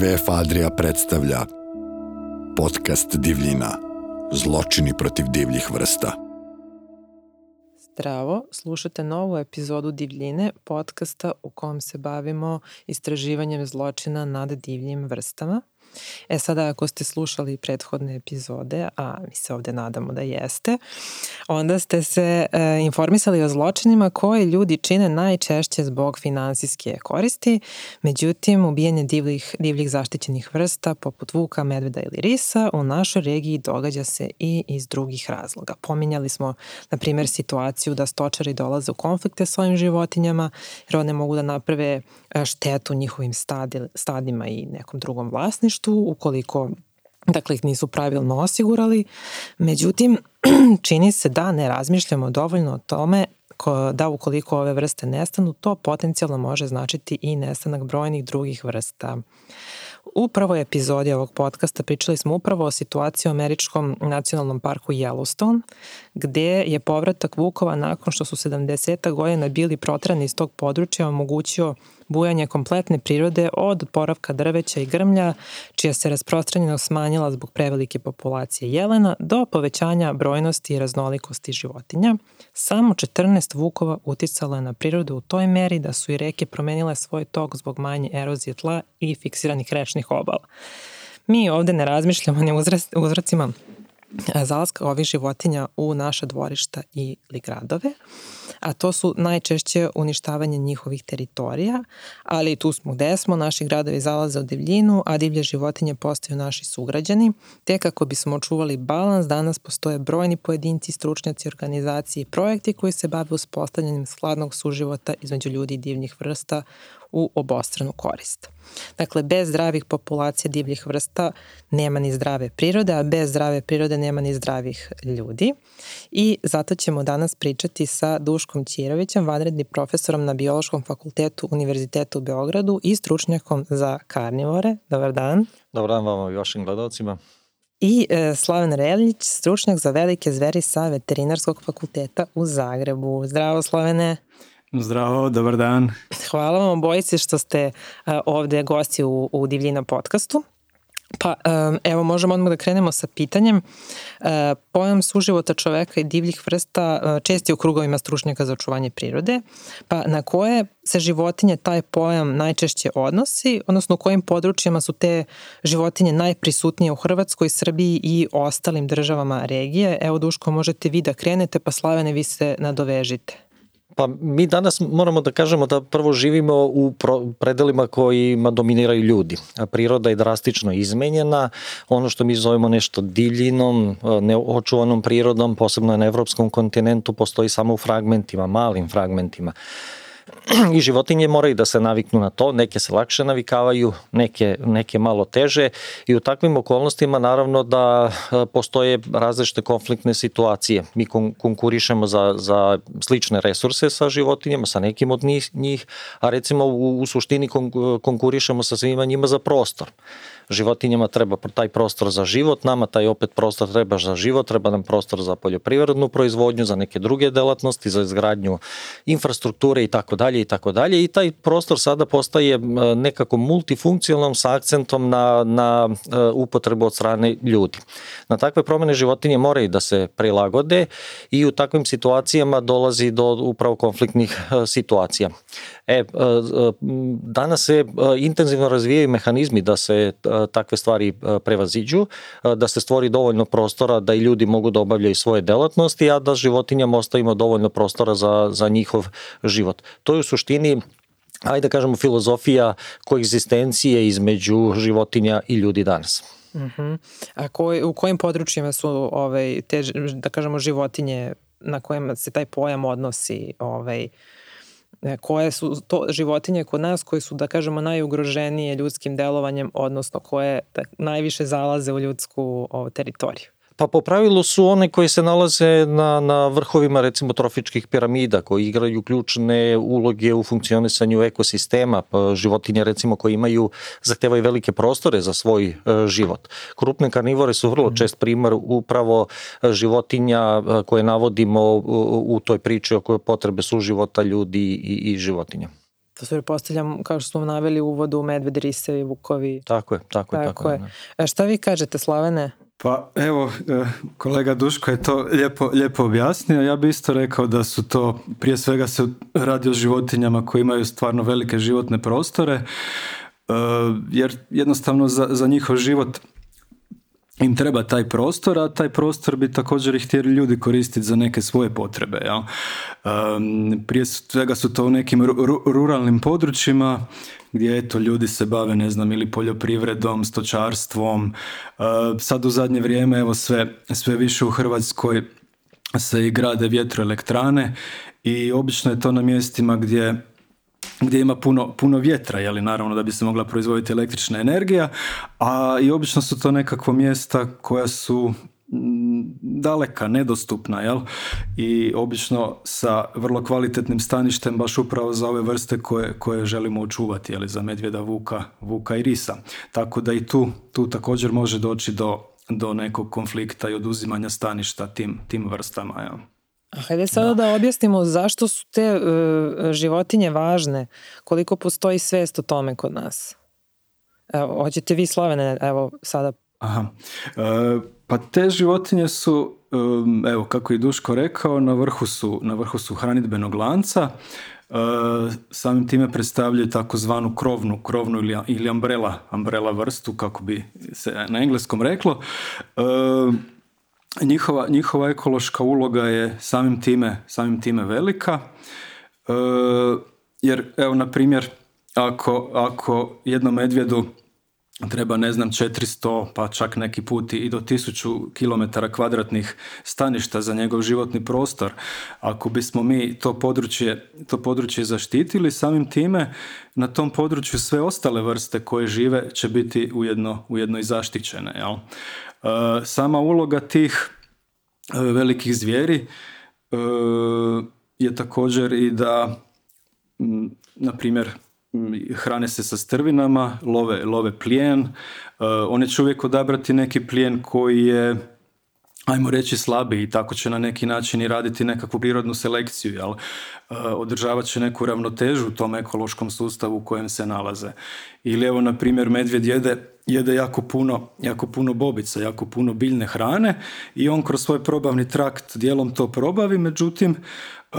WWF Adria predstavlja Podcast Divljina Zločini protiv divljih vrsta Zdravo, slušate novu epizodu Divljine, podcasta u kom se bavimo istraživanjem zločina nad divljim vrstama. E sada ako ste slušali prethodne epizode, a mi se ovde nadamo da jeste, onda ste se e, informisali o zločinima koje ljudi čine najčešće zbog finansijske koristi, međutim ubijanje divljih, divljih zaštićenih vrsta poput vuka, medveda ili risa u našoj regiji događa se i iz drugih razloga. Pominjali smo, na primjer, situaciju da stočari dolaze u konflikte svojim svojim životinjama, jer one mogu da naprave štetu njihovim stadima i nekom drugom vlasništvu ukoliko dakle ih nisu pravilno osigurali. Međutim, čini se da ne razmišljamo dovoljno o tome da ukoliko ove vrste nestanu, to potencijalno može značiti i nestanak brojnih drugih vrsta. U prvoj epizodi ovog podcasta pričali smo upravo o situaciji u američkom nacionalnom parku Yellowstone, gde je povratak Vukova nakon što su 70. godina bili protrani iz tog područja omogućio bujanje kompletne prirode od poravka drveća i grmlja, čija se rasprostranjenost smanjila zbog prevelike populacije jelena, do povećanja brojnosti i raznolikosti životinja, samo 14 vukova uticalo je na prirodu u toj meri da su i reke promenile svoj tok zbog manje erozije tla i fiksiranih rečnih obala. Mi ovde ne razmišljamo ni uzracima zalaska ovih životinja u naša dvorišta ili gradove, a to su najčešće uništavanje njihovih teritorija, ali tu smo gde smo, naši gradovi zalaze u divljinu, a divlje životinje postaju naši sugrađani, te kako bismo očuvali balans, danas postoje brojni pojedinci, stručnjaci, organizacije i projekti koji se bave uspostavljanjem skladnog suživota između ljudi i divnih vrsta u obostranu korist. Dakle, bez zdravih populacija divljih vrsta nema ni zdrave prirode, a bez zdrave prirode nema ni zdravih ljudi. I zato ćemo danas pričati sa Duškom Ćirovićem, vanrednim profesorom na Biološkom fakultetu Univerzitetu u Beogradu i stručnjakom za karnivore. Dobar dan. Dobar dan vama i vašim gledalcima. I e, Slaven Reljić, stručnjak za velike zveri sa Veterinarskog fakulteta u Zagrebu. Zdravo Slavene. Zdravo, dobar dan. Hvala vam obojici što ste e, ovdje gosti u, Divlji na podcastu. Pa e, evo možemo odmah da krenemo sa pitanjem. E, pojam suživota čoveka i divljih vrsta česti je u krugovima stručnjaka za očuvanje prirode. Pa na koje se životinje taj pojam najčešće odnosi, odnosno u kojim područjima su te životinje najprisutnije u Hrvatskoj, Srbiji i ostalim državama regije? Evo Duško, možete vi da krenete, pa Slavene vi se nadovežite. Pa mi danas moramo da kažemo da prvo živimo u predelima kojima dominiraju ljudi. A priroda je drastično izmenjena. Ono što mi zovemo nešto diljinom, neočuvanom prirodom, posebno na evropskom kontinentu, postoji samo u fragmentima, malim fragmentima. i životinje moraju da se naviknu na to, neke se lakše navikavaju, neke, neke malo teže i u takvim okolnostima naravno da e, postoje različite konfliktne situacije. Mi konkurišemo za, za slične resurse sa životinjama, sa nekim od njih, a recimo u, suštini e, konkurišemo sa svima njima za prostor. Životinjama treba taj prostor za život, nama taj opet prostor treba za život, treba nam prostor za poljoprivrednu proizvodnju, za neke druge delatnosti, za izgradnju infrastrukture i tako dalje i tako dalje i taj prostor sada postaje nekako multifunkcionalnom sa akcentom na, na e, upotrebu od strane ljudi. Na takve promene životinje moraju da se prilagode i u takvim situacijama dolazi do upravo konfliktnih e, situacija. E, e danas se intenzivno razvijaju mehanizmi da se takve stvari prevaziđu, da se stvori dovoljno prostora da i ljudi mogu da obavljaju svoje delatnosti, a da životinjama ostavimo dovoljno prostora za, za njihov život. To to je u suštini ajde da kažemo filozofija koegzistencije između životinja i ljudi danas. Mhm. A koji, u kojim područjima su ovaj, da kažemo, životinje na kojima se taj pojam odnosi ovaj, koje su to životinje kod nas koje su da kažemo najugroženije ljudskim delovanjem odnosno koje najviše zalaze u ljudsku teritorij? Ovaj, teritoriju pa po pravilu su one koje se nalaze na, na vrhovima recimo trofičkih piramida koji igraju ključne uloge u funkcionisanju ekosistema. Pa životinje recimo koje imaju, zahtevaju velike prostore za svoj e, život. Krupne karnivore su vrlo mm. čest primar upravo e, životinja e, koje navodimo u, toj priči o potrebe su života ljudi i, i životinja. To su, postavljam, kao što smo naveli u uvodu, medved, risevi, vukovi. Tako je, tako je. Tako, tako je. Šta vi kažete, Slavene? Pa evo, e, kolega Duško je to lijepo, objasnio. Ja bih isto rekao da su to, prije svega se radi o životinjama koje imaju stvarno velike životne prostore, e, jer jednostavno za, za njihov život im treba taj prostor, a taj prostor bi također i htjeli ljudi koristiti za neke svoje potrebe. Ja? prije svega su to u nekim ruralnim područjima gdje eto ljudi se bave ne znam ili poljoprivredom, stočarstvom. Uh, sad u zadnje vrijeme evo sve, sve više u Hrvatskoj se i grade vjetroelektrane i obično je to na mjestima gdje gdje ima puno, puno vjetra, jeli naravno da bi se mogla proizvoditi električna energija, a i obično su to nekakva mjesta koja su daleka, nedostupna, jel? I obično sa vrlo kvalitetnim staništem baš upravo za ove vrste koje, koje želimo očuvati, jel? Za medvjeda, vuka, vuka i risa. Tako da i tu, tu također može doći do, do nekog konflikta i oduzimanja staništa tim, tim vrstama, jel? Hajde sada da. objasnimo zašto su te e, životinje važne, koliko postoji svest o tome kod nas. Evo, hoćete vi Slovene, evo sada. Aha, e, pa te životinje su, e, evo kako je Duško rekao, na vrhu su, na vrhu su hranitbenog lanca, samim time predstavljaju takozvanu krovnu, krovnu ili, ili umbrella, umbrella vrstu, kako bi se na engleskom reklo njihova, njihova ekološka uloga je samim time, samim time velika. E, jer, evo, na primjer, ako, ako jednom medvjedu treba, ne znam, 400, pa čak neki put i do 1000 km kvadratnih staništa za njegov životni prostor. Ako bismo mi to područje, to područje zaštitili, samim time na tom području sve ostale vrste koje žive će biti ujedno, ujedno i zaštićene. Jel? Eh, sama uloga tih eh, velikih zvijeri eh, je također i da, mm, na primjer, mm, hrane se sa strvinama, love, love plijen. One će uvijek odabrati neki plijen koji je ajmo reći slabiji i tako će na neki način i raditi nekakvu prirodnu selekciju, jel? E, održavat će neku ravnotežu u tom ekološkom sustavu u kojem se nalaze. Ili evo, na primjer, medvjed jede, jede jako, puno, jako puno bobica, jako puno biljne hrane i on kroz svoj probavni trakt dijelom to probavi, međutim, e,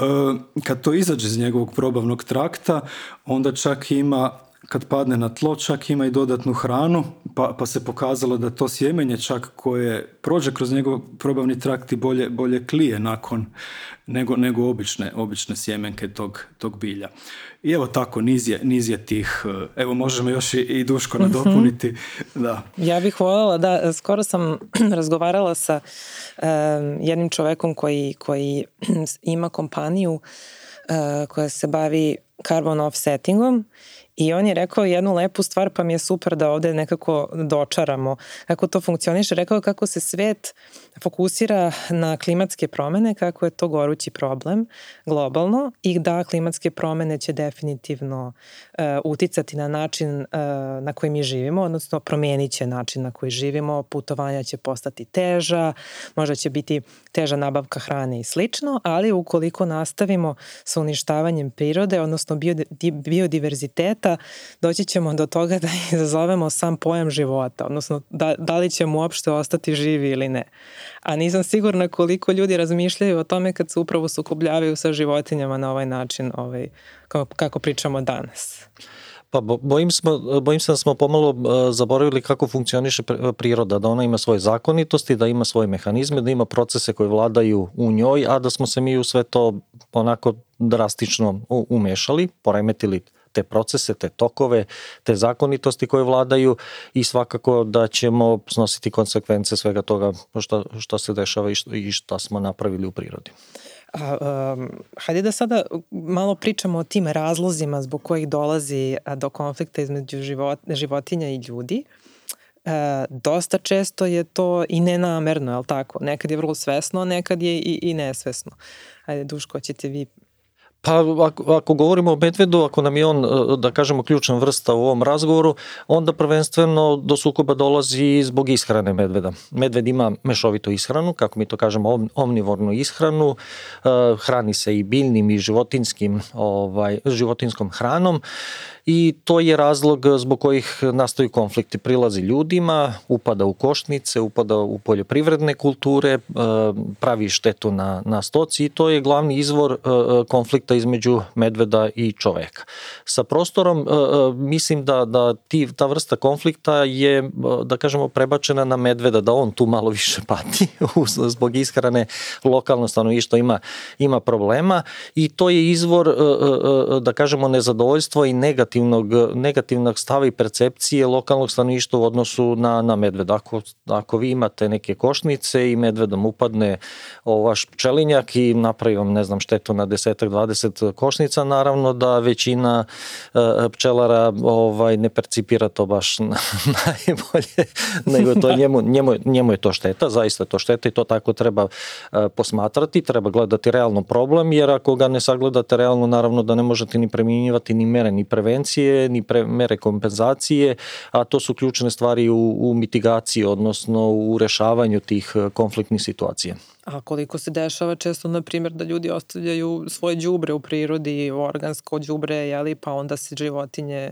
kad to izađe iz njegovog probavnog trakta, onda čak ima kad padne na tlo čak ima i dodatnu hranu, pa, pa se pokazalo da to sjemenje čak koje prođe kroz njegov probavni trakt i bolje, bolje klije nakon nego, nego obične, obične sjemenke tog, tog bilja. I evo tako, niz je, tih, eh, evo možemo još i, Duško mhm. nadopuniti. Da. Ja bih voljela, da, skoro sam razgovarala sa um, jednim čovekom koji, koji ima kompaniju eh, koja se bavi carbon offsettingom i on je rekao jednu lepu stvar, pa mi je super da ovde nekako dočaramo kako to funkcioniše. Rekao je kako se svet fokusira na klimatske promene, kako je to gorući problem globalno i da klimatske promene će definitivno uh, uticati na način e, na koji mi živimo, odnosno promijenit će način na koji živimo, putovanja će postati teža, možda će biti teža nabavka hrane i slično, ali ukoliko nastavimo sa uništavanjem prirode, odnosno biodiverziteta, doći ćemo do toga da izazovemo sam pojam života, odnosno da, da li ćemo uopšte ostati živi ili ne. A nisam sigurna koliko ljudi razmišljaju o tome kad se upravo sukobljavaju sa životinjama na ovaj način ovaj, kako, kako pričamo danas. Pa bojim, smo, se da smo pomalo e, zaboravili kako funkcioniše e, priroda, da ona ima svoje zakonitosti, da ima svoje mehanizme, da ima procese koji vladaju u njoj, a da smo se mi u sve to onako drastično umešali, poremetili te procese, te tokove, te zakonitosti koje vladaju i svakako da ćemo snositi konsekvence svega toga što, se dešava i što smo napravili u prirodi. A, um, hajde da sada malo pričamo o tim razlozima zbog kojih dolazi do konflikta između životinja i ljudi. E, dosta često je to i nenamerno, je li tako? Nekad je vrlo svesno, nekad je i, i nesvesno. Hajde, Duško, ćete vi pa ako, govorimo o medvedu, ako nam je on, e, da kažemo, ključna vrsta u ovom razgovoru, onda prvenstveno do sukoba dolazi zbog ishrane medveda. Medved ima mešovitu ishranu, kako mi to kažemo, omnivornu ishranu, e, hrani se i biljnim i životinskim, ovaj, životinskom hranom i to je razlog eh, zbog kojih nastaju konflikti. Prilazi ljudima, upada u košnice, upada u poljoprivredne kulture, eh, pravi štetu na, na stoci i to je glavni izvor eh, konflikta između medveda i čovjeka. Sa prostorom mislim da, da ti, ta vrsta konflikta je, da kažemo, prebačena na medveda, da on tu malo više pati zbog ishrane lokalno stanovništvo ima, ima problema i to je izvor, da kažemo, nezadovoljstva i negativnosti negativnog, negativnog stava i percepcije lokalnog stanovništva u odnosu na, na Ako, ako vi imate neke košnice i medvedom upadne o vaš pčelinjak i napravi vam, ne znam, štetu na desetak, dvadeset košnica, naravno da većina e, pčelara ovaj, ne percipira to baš najbolje, nego to njemu, njemu, njemu je to šteta, zaista je to šteta i to tako treba e, posmatrati, treba gledati realno problem, jer ako ga ne sagledate realno, naravno da ne možete ni preminjivati, ni mere, ni prevencije, prevencije, ni pre, mere kompenzacije, a to su ključne stvari u, u mitigaciji, odnosno u rešavanju tih eh, konfliktnih situacija. A koliko se dešava često, na primjer, da ljudi ostavljaju svoje đubre u prirodi, organsko đubre, jeli, pa onda se životinje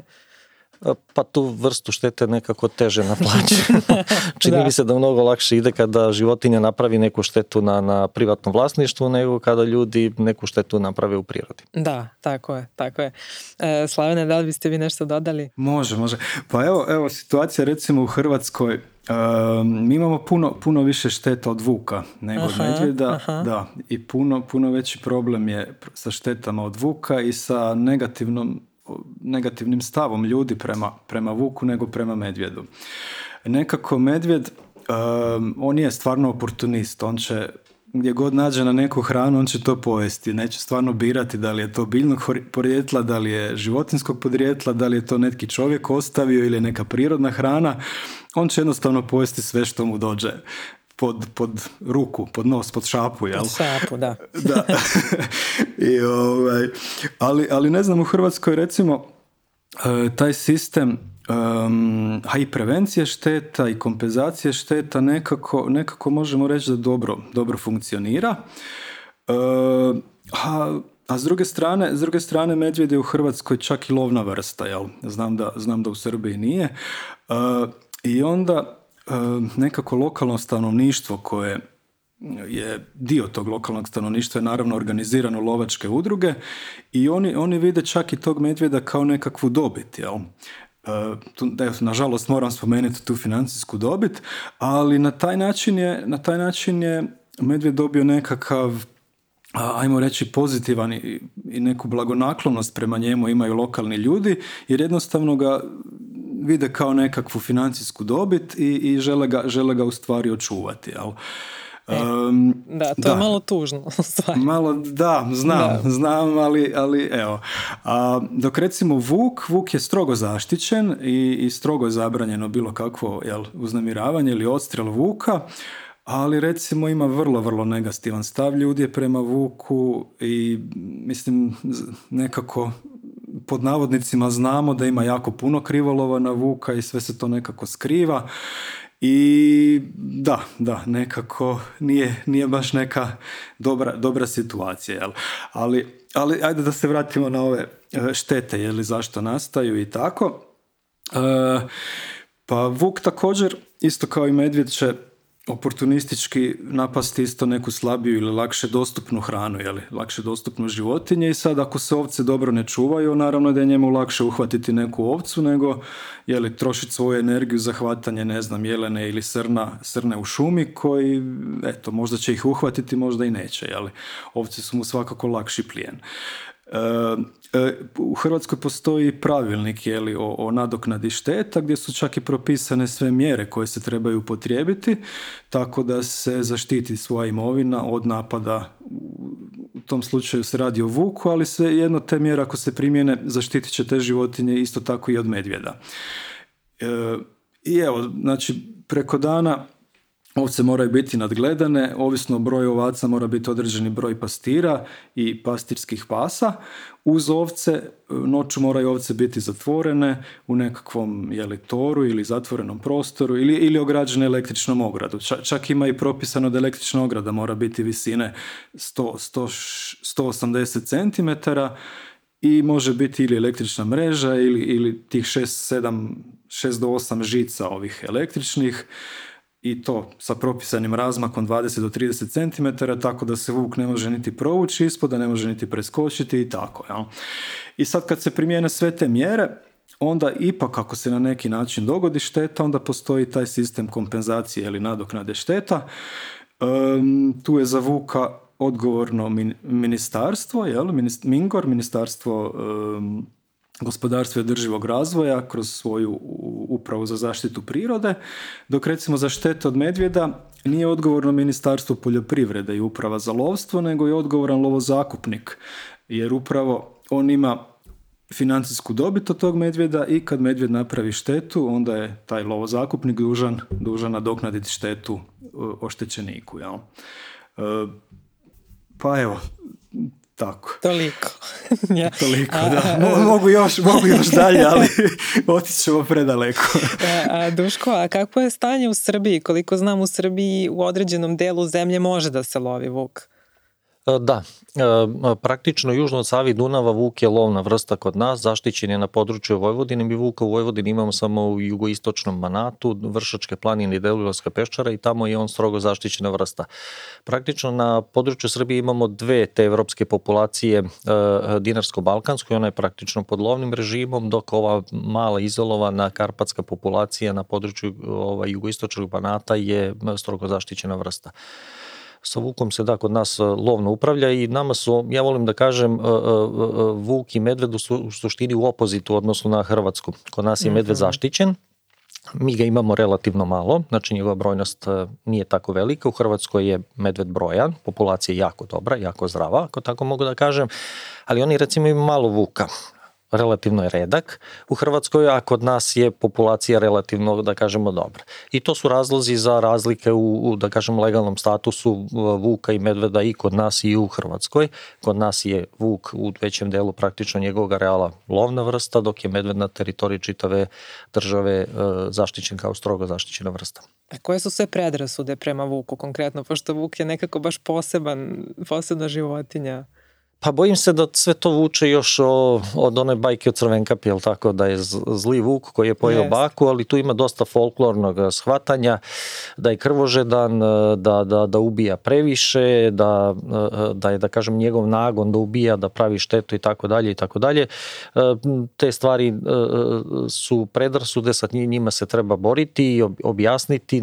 pa tu vrstu štete nekako teže naplaći. Čini mi se da mnogo lakše ide kada životinja napravi neku štetu na, na privatnom vlasništvu nego kada ljudi neku štetu naprave u prirodi. Da, tako je, tako je. E, Slavene, da li biste vi nešto dodali? Može, može. Pa evo, evo situacija recimo u Hrvatskoj e, mi imamo puno, puno više šteta od vuka nego aha, da, i puno, puno veći problem je sa štetama od vuka i sa negativnom negativnim stavom ljudi prema, prema Vuku nego prema Medvjedu. Nekako Medvjed, um, on je stvarno oportunist, on će gdje god nađe na neku hranu, on će to pojesti. Neće stvarno birati da li je to biljnog podrijetla, da li je životinskog podrijetla, da li je to neki čovjek ostavio ili neka prirodna hrana. On će jednostavno pojesti sve što mu dođe. Pod, pod ruku, pod nos, pod šapu, jel? Pod šapu, da. da. I, Ovaj, ali, ali ne znam, u Hrvatskoj recimo e, taj sistem a i prevencije šteta i kompenzacije šteta nekako, nekako možemo reći da dobro, dobro funkcionira. E, a, a s druge strane, s druge strane medvjed je u Hrvatskoj čak i lovna vrsta, jel? Znam da, znam da u Srbiji nije. E, I onda nekako lokalno stanovništvo koje je dio tog lokalnog stanovništva je naravno organizirano lovačke udruge i oni, oni vide čak i tog medvjeda kao nekakvu dobit, jel? E, da, nažalost moram spomenuti tu financijsku dobit, ali na taj način je, na taj način je medvjed dobio nekakav ajmo reći pozitivan i, neku blagonaklonost prema njemu imaju lokalni ljudi jer jednostavno ga vide kao nekakvu financijsku dobit i, i žele, ga, žele ga u stvari očuvati. Jel? E, ehm, da, to je malo tužno. Malo, da, znam, znam, ali, ali evo. A, dok recimo Vuk, Vuk je strogo zaštićen i, i strogo je zabranjeno bilo kakvo jel, uznamiravanje ili odstrel Vuka ali recimo ima vrlo, vrlo negativan stav ljudi prema Vuku i mislim nekako pod navodnicima znamo da ima jako puno krivolova na Vuka i sve se to nekako skriva. I da, da, nekako nije, nije baš neka dobra, dobra situacija. Jel? Ali, ali ajde da se vratimo na ove e, štete, je li zašto nastaju i tako. E, pa Vuk također, isto kao i Medvjed će oportunistički napasti isto neku slabiju ili lakše dostupnu hranu, jeli? lakše dostupnu životinje i sad ako se ovce dobro ne čuvaju, naravno da je njemu lakše uhvatiti neku ovcu nego jeli, trošiti svoju energiju za hvatanje, ne znam, jelene ili srna, srne u šumi koji, eto, možda će ih uhvatiti, možda i neće. li Ovce su mu svakako lakši plijen. E, e, u Hrvatskoj postoji pravilnik o, o nadoknadi šteta gdje su čak i propisane sve mjere koje se trebaju upotrijebiti tako da se zaštiti svoja imovina od napada u tom slučaju se radi o vuku, ali jedno te mjere ako se primjene zaštitit će te životinje isto tako i od medvjeda. E, I evo, znači preko dana Ovce moraju biti nadgledane, ovisno o broju ovaca mora biti određeni broj pastira i pastirskih pasa. Uz ovce, noću moraju ovce biti zatvorene u nekakvom jeli, toru ili zatvorenom prostoru ili, ili ograđene električnom ogradu. Čak, ima i propisano da električna ograda mora biti visine 100, 180 cm i može biti ili električna mreža ili, ili tih 6, 6 do 8 žica ovih električnih i to sa propisanim razmakom 20 do 30 cm, tako da se vuk ne može niti provući ispod, ne može niti preskočiti i tako. I sad kad se primijene sve te mjere, onda ipak ako se na neki način dogodi šteta, onda postoji taj sistem kompenzacije ili nadoknade šteta. tu je za vuka odgovorno ministarstvo, jel? Mingor, ministarstvo gospodarstva i održivog razvoja kroz svoju upravu za zaštitu prirode, dok recimo za štete od medvjeda nije odgovorno Ministarstvo poljoprivrede i uprava za lovstvo, nego je odgovoran lovozakupnik, jer upravo on ima financijsku dobit od tog medvjeda i kad medvjed napravi štetu, onda je taj lovozakupnik dužan, dužan nadoknaditi štetu e, oštećeniku. Jel? E, pa evo, tako. Toliko. ja. Toliko, da. Mogu još, mogu još dalje, ali otići predaleko. E, a, Duško, a kako je stanje u Srbiji? Koliko znam, u Srbiji u određenom delu zemlje može da se lovi vuk. E, da, e, praktično južno od Savi Dunava vuk je lovna vrsta kod nas, zaštićen je na području Vojvodine, mi vuka u Vojvodini imamo samo u jugoistočnom Manatu, Vršačke planine i Delilorska peščara i tamo je on strogo zaštićena vrsta. Praktično na području Srbije imamo dve te evropske populacije, e, dinarsko balkansko i ona je praktično pod lovnim režimom, dok ova mala izolovana karpatska populacija na području ovaj, jugoistočnog banata je strogo zaštićena vrsta sa vukom se da kod nas e, lovno upravlja i nama su, ja volim da kažem, e, e, vuk i medved u suštini u opozitu odnosno na Hrvatsku. Kod nas je mhm. medved zaštićen, mi ga imamo relativno malo, znači njegova brojnost nije tako velika. U Hrvatskoj je medved brojan, populacija je jako dobra, jako zdrava, ako tako mogu da kažem, ali oni recimo imaju malo vuka relativno je redak u Hrvatskoj, a kod nas je populacija relativno, da kažemo, dobra. I to su razlozi za razlike u, da kažem, legalnom statusu e, vuka i medveda i kod nas i u Hrvatskoj. Kod nas je vuk u većem delu praktično njegovog reala lovna vrsta, dok je medved na teritoriji čitave države e, zaštićen kao strogo zaštićena vrsta. A koje su sve predrasude prema vuku konkretno, pošto vuk je nekako baš poseban, posebna životinja? Pa bojim se da sve to vuče još o, od one bajke od Crvenkapi, jel tako, da je zli vuk koji je pojeo baku, ali tu ima dosta folklornog e, shvatanja, da je krvožedan, e, da, da, da ubija previše, da, e, da je, da kažem, njegov nagon da ubija, da pravi štetu i tako dalje i tako dalje. Te stvari su predrasude, sad njima se treba boriti i objasniti.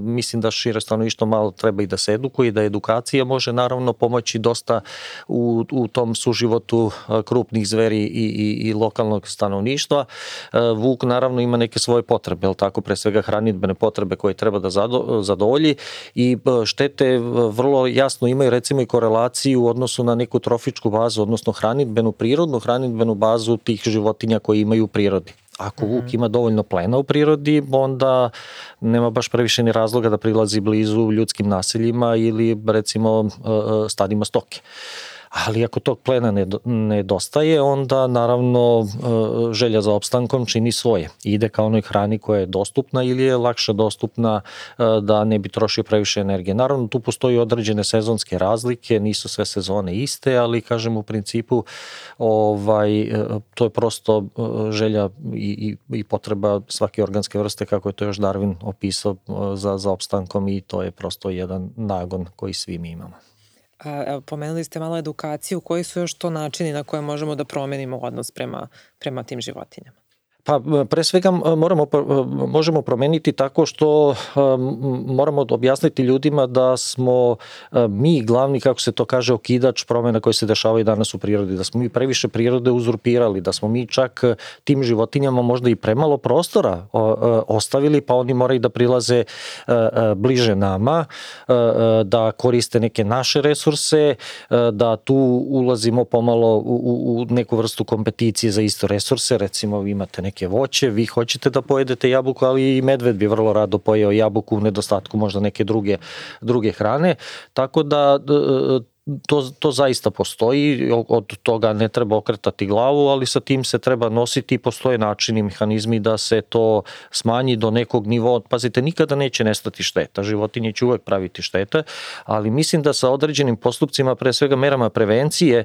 Mislim da šire stanovišto malo treba i da se edukuje, da edukacija može naravno pomoći dosta u u tom suživotu e, krupnih zveri i, i, i lokalnog stanovništva. E, vuk naravno ima neke svoje potrebe, jel tako, pre svega hranitbene potrebe koje treba da zadovolji i e, štete vrlo jasno imaju recimo i korelaciju u odnosu na neku trofičku bazu, odnosno hranitbenu prirodnu, hranitbenu bazu tih životinja koje imaju u prirodi. Ako mhm. vuk ima dovoljno plena u prirodi, onda nema baš previše ni razloga da prilazi blizu ljudskim naseljima ili recimo stadima stoke ali ako tog plena nedostaje, onda naravno e, želja za opstankom čini svoje. Ide ka onoj hrani koja je dostupna ili je lakše dostupna e, da ne bi trošio previše energije. Naravno, tu postoji određene sezonske razlike, nisu sve sezone iste, ali kažem u principu ovaj, e, to je prosto želja i, i, potreba svake organske vrste, kako je to još Darwin opisao za, za opstankom i to je prosto jedan nagon koji svi mi imamo. A, pomenuli ste malo edukaciju, koji su još to načini na koje možemo da promenimo odnos prema, prema tim životinjama? Pa pre svega moramo, možemo promeniti tako što moramo objasniti ljudima da smo e, mi glavni, kako se to kaže, okidač promjena koje se dešavaju danas u prirodi, da smo mi previše prirode uzurpirali, da smo mi čak e, tim životinjama možda i premalo prostora e, ostavili, pa oni moraju da prilaze bliže nama, da koriste neke naše resurse, da tu ulazimo pomalo u, neku vrstu kompeticije za isto resurse, recimo imate neke neke voće, vi hoćete da pojedete jabuku, ali i medved bi vrlo rado pojeo jabuku u nedostatku možda neke druge, druge hrane, tako da to, to zaista postoji, od toga ne treba okretati glavu, ali sa tim se treba nositi i postoje načini, mehanizmi da se to smanji do nekog nivoa. Pazite, nikada neće nestati šteta, životinje će uvek praviti štete, ali mislim da sa određenim postupcima, pre svega merama prevencije, e,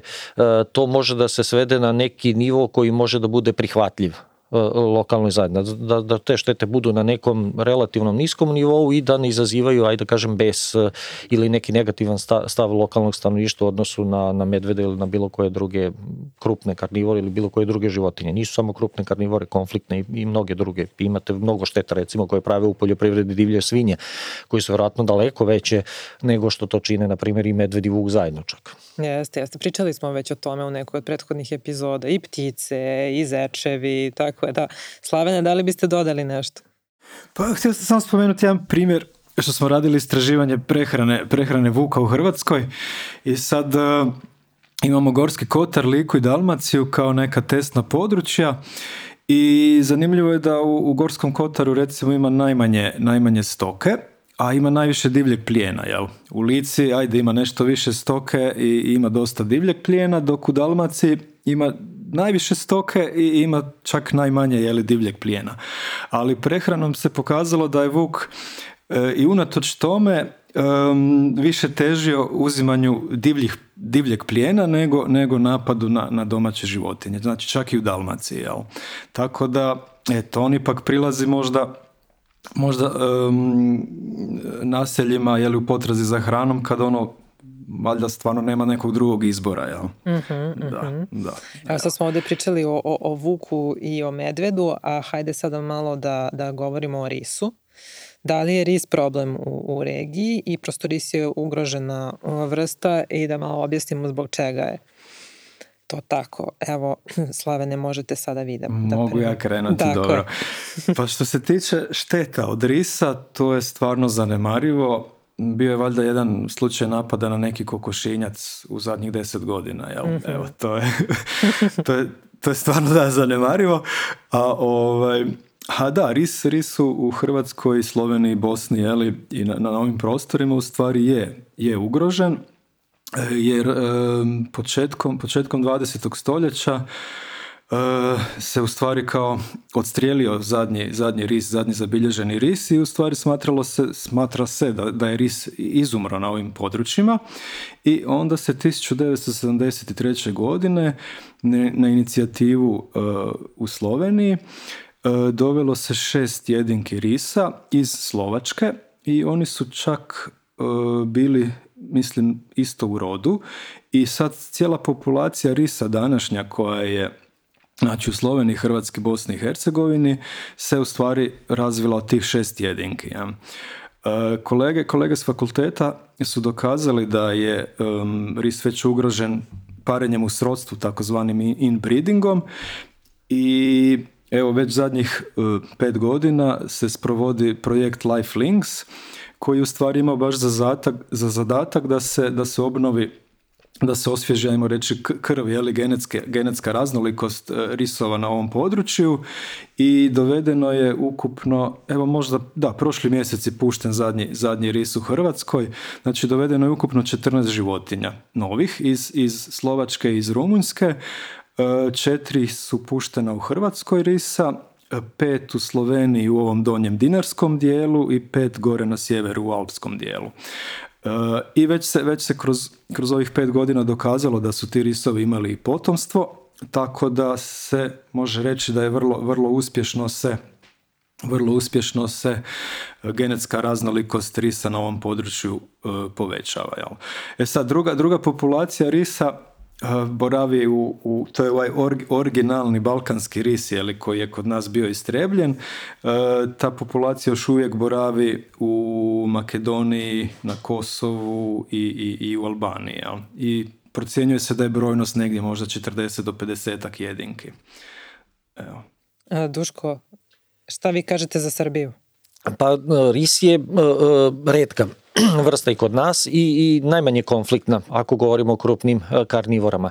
to može da se svede na neki nivo koji može da bude prihvatljiv E, lokalnoj zajednici, da, da te štete budu na nekom relativnom niskom nivou i da ne izazivaju, ajde da kažem, bes e, ili neki negativan stav, lokalnog stanovništva u odnosu na, na medvede ili na bilo koje druge krupne karnivore ili bilo koje druge životinje. Nisu samo krupne karnivore, konfliktne i, mnoge druge. Imate mnogo šteta recimo koje prave u poljoprivredi divlje svinje koji su vjerojatno daleko veće nego što to čine na primjer i medvedi vuk zajedno čak. Jeste, jeste. Pričali smo već o tome u nekoj od prethodnih epizoda i ptice i zečevi, tako tako je, da. Slavene, da li biste dodali nešto? Pa, htio sam samo spomenuti jedan primjer što smo radili istraživanje prehrane, prehrane Vuka u Hrvatskoj i sad e, imamo Gorski Kotar, Liku i Dalmaciju kao neka testna područja i zanimljivo je da u, Gorskom Kotaru recimo ima najmanje, najmanje stoke, a ima najviše divljeg plijena, jel? U Lici, ajde, ima nešto više stoke i ima dosta divljeg plijena, dok u Dalmaciji ima najviše stoke i ima čak najmanje jeli, divljeg plijena. Ali prehranom se pokazalo da je vuk e, i unatoč tome više težio uzimanju divljih, divljeg plijena nego, nego napadu na, na domaće životinje. Znači čak i u Dalmaciji. Tako da, eto, on ipak prilazi možda možda um, naseljima jeli, u potrazi za hranom kad ono valjda stvarno nema nekog drugog izbora, jel? uh Da, mhm. sad smo ovdje pričali o, o, vuku i o medvedu, a hajde sada malo da, da govorimo o risu. Da li je ris problem u, u regiji i prosto ris je ugrožena vrsta i da malo objasnimo zbog čega je to tako. Evo, Slave ne možete sada vidjeti. Da Mogu ja krenuti, dobro. Pa što se tiče šteta od risa, to je stvarno zanemarivo bio je valjda jedan slučaj napada na neki kokošinjac u zadnjih deset godina. Jel? Mhm. Evo, to je, to je, to je stvarno da zanemarivo. A, ovaj, a da, ris, ris u Hrvatskoj, Sloveniji, Bosni jeli, i na, ovim prostorima u stvari je, je ugrožen jer početkom, početkom 20. stoljeća E, se u stvari kao odstrijelio zadnji, zadnji ris, zadnji zabilježeni ris i u stvari smatralo se, smatra se da, da je ris izumro na ovim područjima i onda se 1973. godine na inicijativu e, u Sloveniji e, dovelo se šest jedinki risa iz Slovačke i oni su čak bili mislim isto u rodu i sad cijela populacija risa današnja koja je Znači u Sloveniji, Hrvatski, Bosni i Hercegovini se u stvari razvila od tih šest jedinki. Ja. E, kolege, kolege s fakulteta su dokazali da je um, ris već ugrožen parenjem u srodstvu, takozvanim inbreedingom i evo već zadnjih e, pet godina se sprovodi projekt Life Links koji u stvari ima baš za, za zadatak da se, da se obnovi da se osvježi, ajmo reći, krv, je genetska raznolikost e, risova na ovom području i dovedeno je ukupno, evo možda, da, prošli mjesec je pušten zadnji, zadnji ris u Hrvatskoj, znači dovedeno je ukupno 14 životinja novih iz, iz Slovačke i iz Rumunjske, e, četiri su puštena u Hrvatskoj risa, e, pet u Sloveniji u ovom donjem dinarskom dijelu i pet gore na sjeveru u alpskom dijelu. E, I već se, već se kroz, kroz ovih pet godina dokazalo da su ti risovi imali i potomstvo, tako da se može reći da je vrlo, vrlo uspješno se vrlo uspješno se e, genetska raznolikost risa na ovom području e, povećava. E sad, druga, druga populacija risa Eh, boravi u, u to je ovaj originalni balkanski ris koji je kod nas bio istrebljen eh, ta populacija još uvijek boravi u Makedoniji na Kosovu i, i, u Albaniji i procjenjuje se da je brojnost negdje možda 40 do 50 jedinki Evo. Eh, Duško šta vi kažete za Srbiju? Pa ris je uh, redka vrsta i kod nas i, i najmanje konfliktna ako govorimo o krupnim e, karnivorama.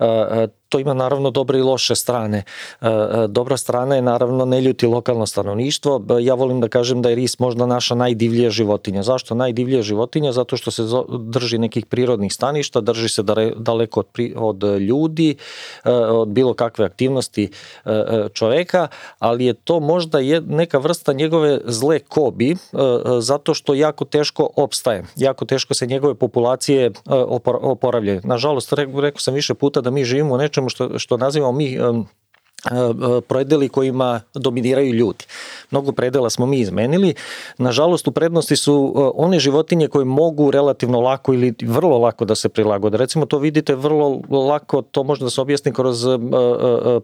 E, e, to ima naravno dobre i loše strane. E, e, dobra strana je naravno ne ljuti lokalno stanovništvo. Ja volim da kažem da je ris možda naša najdivlija životinja. Zašto najdivlija životinja? Zato što se drži nekih prirodnih staništa, drži se daleko od, ljudi, e, od bilo kakve aktivnosti čoveka, ali je to možda neka vrsta njegove zle kobi, zato što jako teško opstaje, jako teško se njegove populacije oporavljaju. Nažalost, rekao sam više puta da mi živimo u nečem потому что, что назовем мы E, e, predeli kojima dominiraju ljudi. Mnogo predela smo mi izmenili. Nažalost, u prednosti su e, one životinje koje mogu relativno lako ili vrlo lako da se prilagode. Recimo, to vidite vrlo lako, to možda da se objasni kroz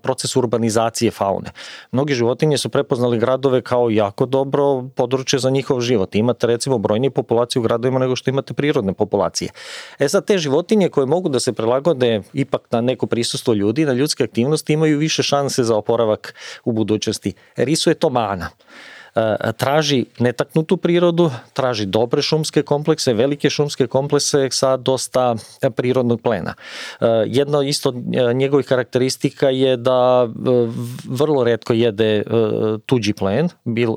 proces urbanizacije faune. Mnogi životinje su prepoznali gradove kao jako dobro područje za njihov život. Imate, recimo, brojnije populacije u gradovima nego što imate prirodne populacije. E sad, te životinje koje mogu da se prilagode ipak na neko prisustvo ljudi, na ljudske aktivnosti, imaju više šans se za oporavak u budućnosti. Risu je to mana. E, traži netaknutu prirodu, traži dobre šumske komplekse, velike šumske komplekse sa dosta prirodnog plena. E, Jedna isto e, njegovih karakteristika je da vrlo redko jede tuđi plen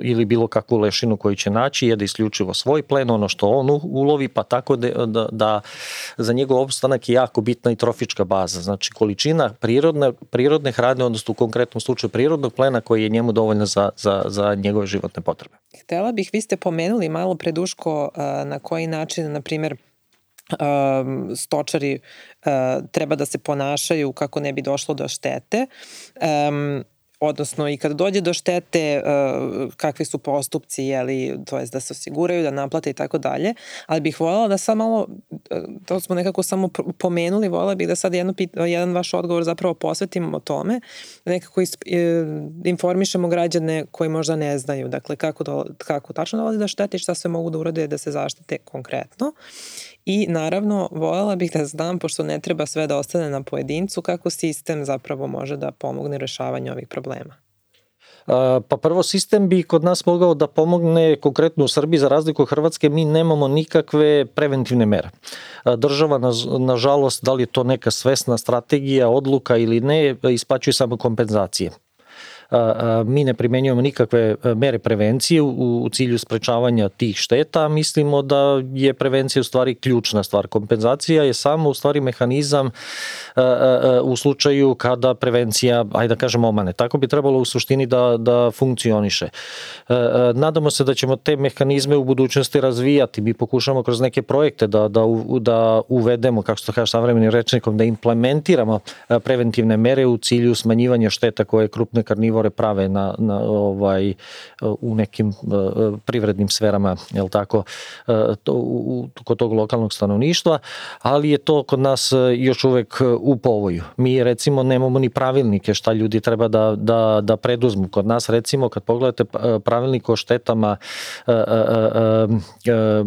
ili bilo kakvu lešinu koju će naći, jede isključivo svoj plen, ono što on ulovi, pa tako da, da, za njegov opstanak je jako bitna i trofička baza. Znači količina prirodne, prirodne hrane, odnosno u konkretnom slučaju prirodnog plena koji je njemu dovoljna za, za, za njegov životne potrebe. Htela bih, vi ste pomenuli malo preduško e, na koji način, na primjer, e, stočari e, treba da se ponašaju kako ne bi došlo do štete odnosno i kad dođe do štete e, kakvi su postupci, jeli, to je da se osiguraju, da naplate i tako dalje, ali bih voljela da sad malo, e, to smo nekako samo pomenuli, voljela bih da sad jedno, jedan vaš odgovor zapravo posvetimo o tome, nekako e, informišemo građane koji možda ne znaju, dakle kako, do, kako tačno dolazi do štete i šta sve mogu da urade da se zaštite konkretno. I naravno, voljela bih da znam, pošto ne treba sve da ostane na pojedincu, kako sistem zapravo može da pomogne rešavanju ovih problema. Pa prvo sistem bi kod nas mogao da pomogne konkretno u Srbiji za razliku od Hrvatske mi nemamo nikakve preventivne mere. Država nažalost da li je to neka svesna strategija, odluka ili ne isplaćuje samo kompenzacije mi ne primjenjujemo nikakve e, mere prevencije u cilju sprečavanja tih šteta, mislimo da je prevencija u stvari ključna stvar. Kompenzacija je samo u stvari mehanizam e, e, u slučaju kada prevencija, ajde da kažemo, omane. Tako bi trebalo u suštini da, da funkcioniše. Nadamo se da ćemo te mehanizme u budućnosti razvijati. Mi pokušamo kroz neke projekte da, da, da uvedemo, kako se to kaže savremenim rečnikom, da implementiramo preventivne mere u cilju smanjivanja šteta koje krupne karnivo komore prave na, na ovaj, u nekim eh, privrednim sferama, jel tako, eh, to, kod tog lokalnog stanovništva, ali je to kod nas eh, još uvek u povoju. Mi recimo nemamo ni pravilnike šta ljudi treba da, da, da preduzmu. Kod nas recimo kad pogledate pravilnik o štetama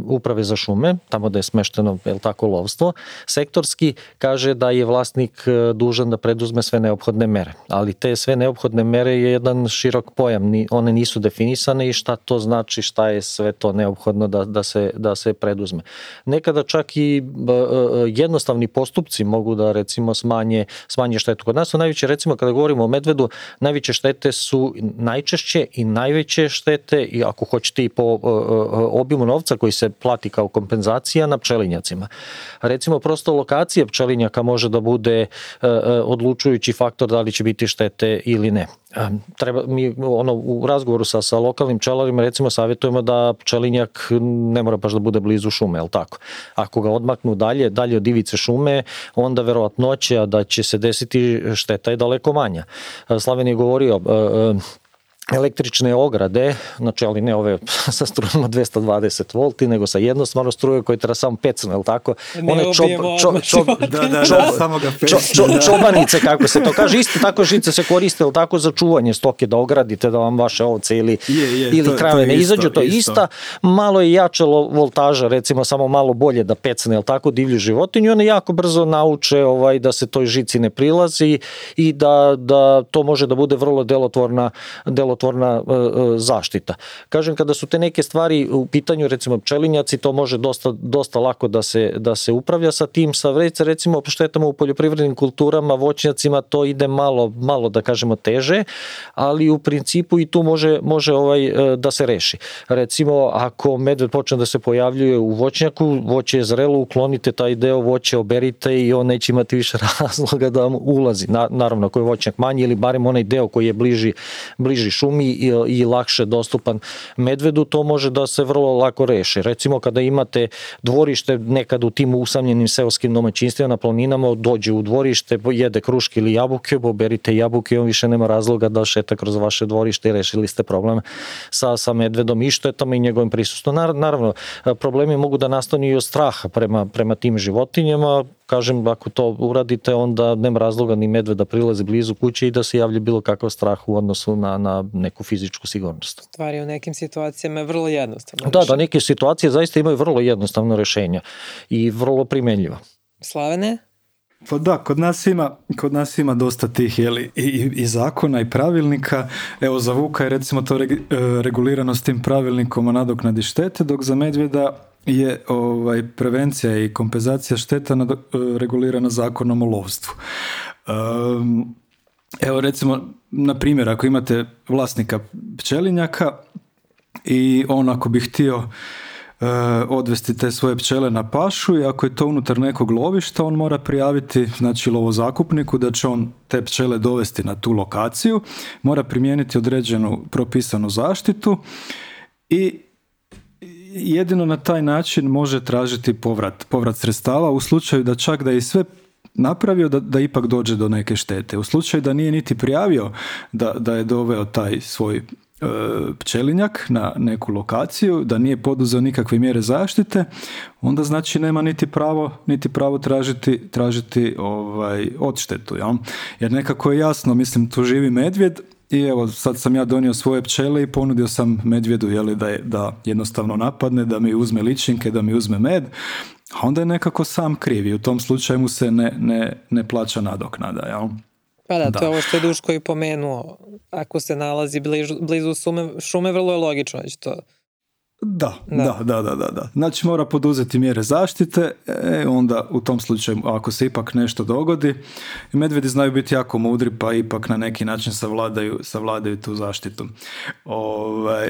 uprave za šume, tamo da je smešteno jel tako lovstvo, sektorski kaže da je vlasnik dužan da preduzme sve neophodne mere. Ali te sve neophodne mere je jedan širok pojam, one nisu definisane i šta to znači, šta je sve to neophodno da, da, se, da se preduzme. Nekada čak i e, jednostavni postupci mogu da recimo smanje, smanje štetu. Kod nas su najveće, recimo kada govorimo o medvedu, najveće štete su najčešće i najveće štete, i ako hoćete i po e, e, obimu novca koji se plati kao kompenzacija na pčelinjacima. Recimo prosto lokacija pčelinjaka može da bude odlučujući faktor da li će biti štete ili ne. Ehm, treba, mi ono, u razgovoru sa, sa lokalnim pčelarima recimo savjetujemo da pčelinjak ne mora baš da bude blizu šume, jel tako? Ako ga odmaknu dalje, dalje od ivice šume, onda verovatnoća da će se desiti šteta je daleko manja. Slaven je govorio, ehm, električne ograde, znači ali ne ove sa strujom 220 volti, nego sa jednostavno struje koji treba samo pecno, jel tako? One čobanice, kako se to kaže. Isto tako žice se koriste, jel tako, za čuvanje stoke, da ogradite da vam vaše ovce ili, je, je, ili to, krave ne izađu, to je ista. Malo je jačalo voltaža, recimo samo malo bolje da pecne, jel tako, divlju životinju. One jako brzo nauče ovaj, da se toj žici ne prilazi i da, da to može da bude vrlo delotvorna, delotvorna otvorna e, e, zaštita. Kažem, kada su te neke stvari u pitanju, recimo pčelinjaci, to može dosta, dosta lako da se, da se upravlja sa tim, sa vrejce, recimo štetama u poljoprivrednim kulturama, voćnjacima, to ide malo, malo da kažemo teže, ali u principu i tu može, može ovaj, e, da se reši. Recimo, ako medved počne da se pojavljuje u voćnjaku, voće je zrelo, uklonite taj deo voće, oberite i on neće imati više razloga da vam ulazi. Na, naravno, ako je voćnjak manji ili barem onaj deo koji je bliži, bliži šumi i, i lakše dostupan medvedu, to može da se vrlo lako reši. Recimo kada imate dvorište nekad u tim usamljenim seoskim domaćinstvima na planinama, dođe u dvorište, jede kruške ili jabuke, oberite jabuke, on više nema razloga da šeta kroz vaše dvorište i rešili ste problem sa, sa medvedom i štetama i njegovim prisustvom. Naravno, problemi mogu da nastanu i od straha prema, prema tim životinjama, kažem, ako to uradite, onda nema razloga ni medve da prilazi blizu kuće i da se javlja bilo kakav strah u odnosu na, na neku fizičku sigurnost. Stvari u nekim situacijama je vrlo jednostavno. Da, da, neke situacije zaista imaju vrlo jednostavno rješenje i vrlo primenljiva. Slavene? Pa da, kod nas ima, kod nas ima dosta tih jeli, i, i, zakona i pravilnika. Evo za Vuka je recimo to e, regulirano s tim pravilnikom o nadoknadi štete, dok za medvjeda je ovaj, prevencija i kompenzacija šteta eh, regulirana zakonom o lovstvu. evo recimo, na primjer, ako imate vlasnika pčelinjaka i on ako bi htio eh, odvesti te svoje pčele na pašu i ako je to unutar nekog lovišta, on mora prijaviti znači, lovozakupniku da će on te pčele dovesti na tu lokaciju, mora primijeniti određenu propisanu zaštitu i jedino na taj način može tražiti povrat, povrat sredstava u slučaju da čak da je sve napravio da, da ipak dođe do neke štete. U slučaju da nije niti prijavio da, da je doveo taj svoj e, pčelinjak na neku lokaciju, da nije poduzeo nikakve mjere zaštite, onda znači nema niti pravo, niti pravo tražiti, tražiti ovaj, odštetu. Ja? Jer nekako je jasno, mislim, tu živi medvjed, i evo, sad sam ja donio svoje pčele i ponudio sam medvjedu jeli, da, je, da jednostavno napadne, da mi uzme ličinke, da mi uzme med, a onda je nekako sam krivi, u tom slučaju mu se ne, ne, ne plaća nadoknada. Jel? Pa da, to je ovo što je Duško i pomenuo. Ako se nalazi blizu, blizu šume, šume, vrlo je logično da će to da, da, da, da, da. Znači mora poduzeti mjere zaštite, e, onda u tom slučaju ako se ipak nešto dogodi, medvedi znaju biti jako mudri pa ipak na neki način savladaju, savladaju tu zaštitu. Ovaj,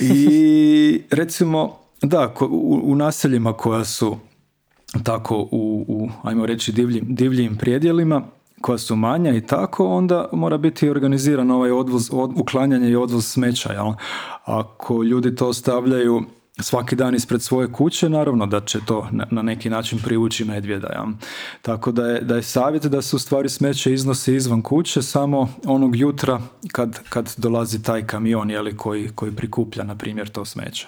I recimo, da, u, naseljima koja su tako u, u ajmo reći, divljim, divljim prijedjelima, koja su manja i tako, onda mora biti organiziran ovaj odvoz, uklanjanje i odvoz smeća. Jel? Ako ljudi to stavljaju svaki dan ispred svoje kuće, naravno da će to na neki način privući medvjeda. Tako da je, da je savjet da se u stvari smeće iznosi izvan kuće samo onog jutra kad, kad dolazi taj kamion jeli, koji, koji prikuplja, na primjer, to smeće.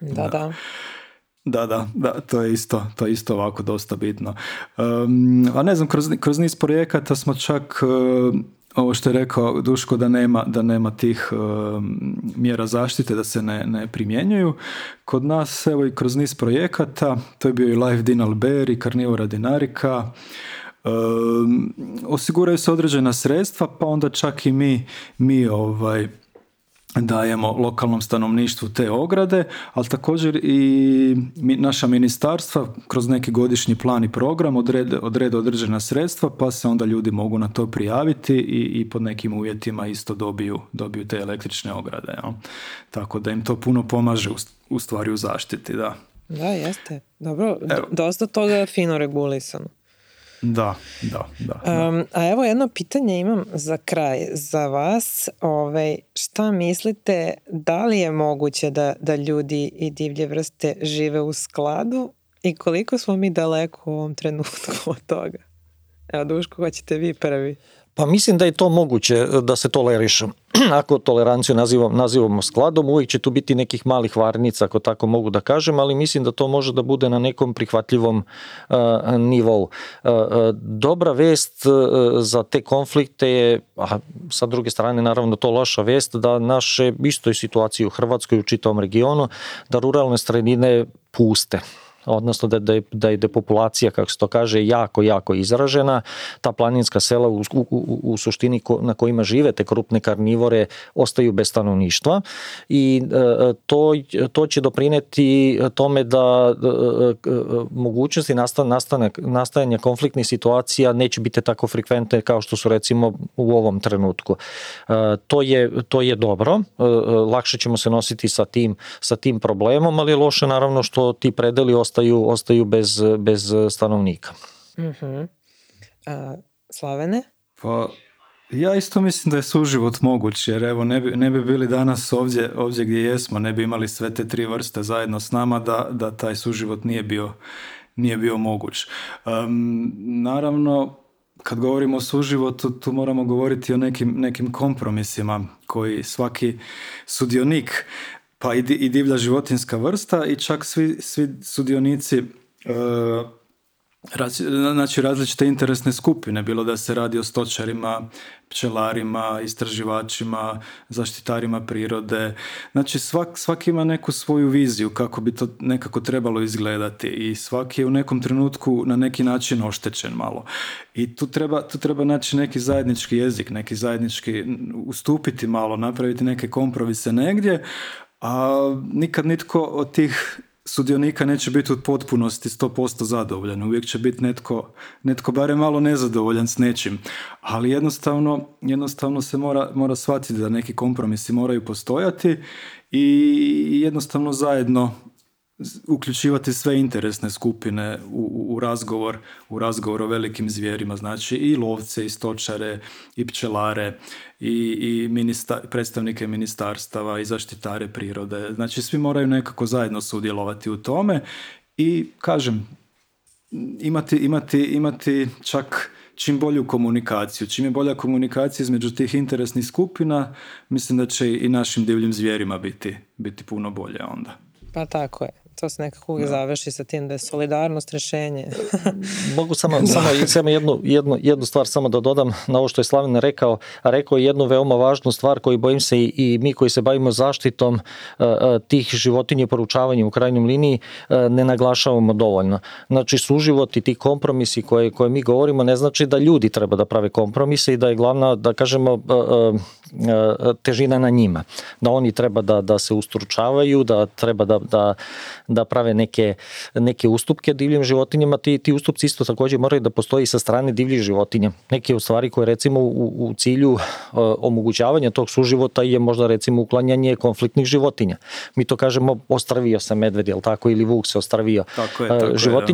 da. da. Da, da, da, to je isto, to isto ovako dosta bitno. a ne znam, kroz, kroz niz projekata smo čak e, ovo što je rekao Duško da nema, da nema tih e, mjera zaštite, da se ne, ne primjenjuju. Kod nas, evo i kroz niz projekata, to je bio i Live Din Albert i Carnivora Dinarika, osiguraju se određena sredstva, pa onda čak i mi, mi ovaj, dajemo lokalnom stanovništvu te ograde, ali također i naša ministarstva kroz neki godišnji plan i program odrede, određena sredstva pa se onda ljudi mogu na to prijaviti i, i pod nekim uvjetima isto dobiju, dobiju te električne ograde. Tako da im to puno pomaže u, u stvari u zaštiti. Da, da jeste. Dobro, dosta toga je fino regulisano. Da, da, da. a evo jedno pitanje imam za kraj za vas. Ovaj, šta mislite, da li je moguće da, da ljudi i divlje vrste žive u skladu i koliko smo mi daleko u ovom trenutku od toga? Evo Duško, hoćete vi prvi. Pa mislim da je to moguće e, da se toleriše. Ako toleranciju nazivamo skladom, uvijek će tu biti nekih malih varnica, ako tako mogu da kažem, ali mislim da to može da bude na nekom prihvatljivom e, nivou. E, dobra vest za te konflikte je, a sa druge strane naravno to loša vest, da naše istoj situaciji u Hrvatskoj u čitom regionu, da ruralne sredine puste odnosno da, da, je, da je depopulacija, kako se to kaže, jako, jako izražena. Ta planinska sela u, u, u suštini na kojima žive te krupne karnivore ostaju bez stanovništva i e, to, to će doprineti tome da e, e, mogućnosti nastanak, nastajanja konfliktnih situacija neće biti tako frekventne kao što su recimo u ovom trenutku. To je, to je dobro, lakše ćemo se nositi sa tim, sa tim problemom, ali je loše naravno što ti predeli ostaju ostaju, ostaju bez, bez stanovnika. uh A, Slavene? Pa ja isto mislim da je suživot moguć jer evo ne bi, ne bi bili danas ovdje, ovdje gdje jesmo, ne bi imali sve te tri vrste zajedno s nama da, da taj suživot nije bio, nije bio moguć. naravno, kad govorimo o suživotu, tu moramo govoriti o nekim, nekim kompromisima koji svaki sudionik pa i, i divlja životinska vrsta i čak svi, svi sudionici e, znači različite interesne skupine, bilo da se radi o stočarima, pčelarima, istraživačima, zaštitarima prirode. Znači svak, svak ima neku svoju viziju kako bi to nekako trebalo izgledati i svaki je u nekom trenutku na neki način oštećen malo. I tu treba, tu treba naći neki zajednički jezik, neki zajednički ustupiti malo, napraviti neke kompromise negdje, a nikad nitko od tih sudionika neće biti u potpunosti 100% zadovoljan. Uvijek će biti netko, netko barem malo nezadovoljan s nečim. Ali jednostavno, jednostavno se mora, mora shvatiti da neki kompromisi moraju postojati i jednostavno zajedno uključivati sve interesne skupine u, u, razgovor, u razgovor o velikim zvijerima, znači i lovce, i stočare, i pčelare, i, i predstavnike ministarstava, i zaštitare prirode. Znači svi moraju nekako zajedno sudjelovati u tome i kažem, imati, čak čim bolju komunikaciju. Čim je bolja komunikacija između tih interesnih skupina, mislim da će i našim divljim zvijerima biti, biti puno bolje onda. Pa tako je to se nekako uvijek završi sa tim da je solidarnost rješenje. Mogu samo, samo, jednu, jednu, jednu, stvar samo da dodam na ovo što je Slavin rekao, rekao je jednu veoma važnu stvar koju bojim se i, mi koji se bavimo zaštitom e, e, tih životinje poručavanja u krajnjoj liniji e, ne naglašavamo dovoljno. Znači suživot i ti kompromisi koje, koje mi govorimo ne znači da ljudi treba da prave kompromise i da je glavna, da kažemo, E, težina na njima. Da oni treba da, da se ustručavaju, da treba da, da, da prave neke, neke ustupke divljim životinjama. Ti, ti ustupci isto takođe moraju da postoji sa strane divljih životinja. Neke u stvari koje recimo u, u cilju e, omogućavanja tog suživota je možda recimo uklanjanje konfliktnih životinja. Mi to kažemo ostravio se medved, tako, ili vuk se ostravio. Tako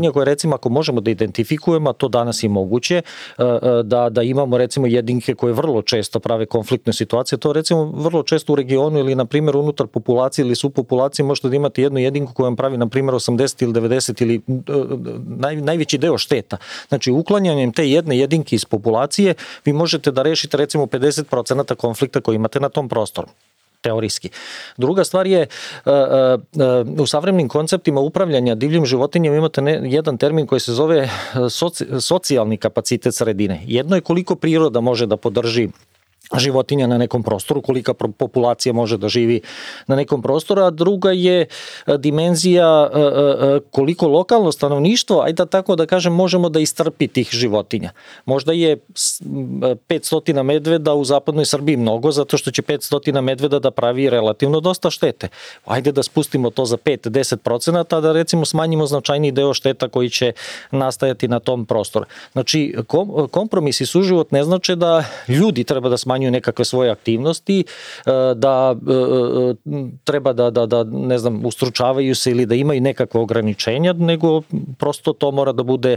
e, koje recimo ako možemo da identifikujemo, a to danas je moguće, da, da imamo recimo jedinke koje vrlo često prave konfliktne situacije situacija. To recimo vrlo često u regionu ili na primjer unutar populacije ili subpopulacije možete da imate jednu jedinku koja vam pravi na primjer 80 ili 90 ili e, najveći deo šteta. Znači uklanjanjem te jedne jedinke iz populacije vi možete da rešite recimo 50% konflikta koji imate na tom prostoru teorijski. Druga stvar je e, e, u savremnim konceptima upravljanja divljim životinjama imate jedan termin koji se zove socijalni kapacitet sredine. Jedno je koliko priroda može da podrži životinja na nekom prostoru, kolika populacija može da živi na nekom prostoru, a druga je e, dimenzija e, e, koliko lokalno stanovništvo, ajde tako da kažem, možemo da istrpi tih životinja. Možda je 500 medveda u zapadnoj Srbiji mnogo, zato što će 500 medveda da pravi relativno dosta štete. Ajde da spustimo to za 5-10 procenata, da recimo smanjimo značajni deo šteta koji će nastajati na tom prostoru. Znači, kompromisi suživot ne znače da ljudi treba da smanjimo nekakve svoje aktivnosti, e, da e, e, treba da, da, da ne znam, ustručavaju se ili da imaju nekakva ograničenja, nego prosto to mora da bude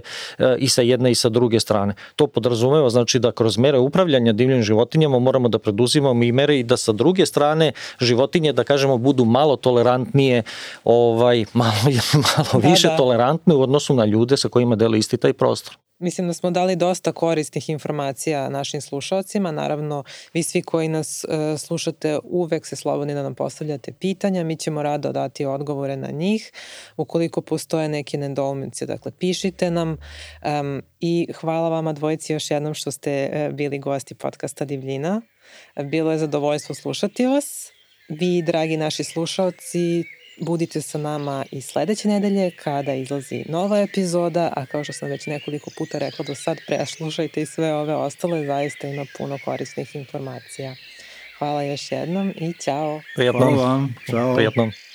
i sa jedne i sa druge strane. To podrazumeva znači da kroz mere upravljanja divljim životinjama moramo da preduzimamo i mere i da sa druge strane životinje da kažemo budu malo tolerantnije ovaj malo malo više tolerantne u odnosu na ljude sa kojima dele isti taj prostor. Mislim da smo dali dosta korisnih informacija našim slušalcima. Naravno, vi svi koji nas e, slušate uvek se slobodni da nam postavljate pitanja. Mi ćemo rado dati odgovore na njih. Ukoliko postoje neke nedoumice, dakle, pišite nam. I hvala vama dvojici još jednom što ste e, bili gosti podcasta Divljina. Bilo je zadovoljstvo slušati vas. Vi, dragi naši slušalci, Budite sa nama i sljedeće nedelje kada izlazi nova epizoda, a kao što sam već nekoliko puta rekla do sad, preslušajte i sve ove ostale, zaista ima puno korisnih informacija. Hvala još jednom i ćao. Prijatno vam. Ćao. Prijatno.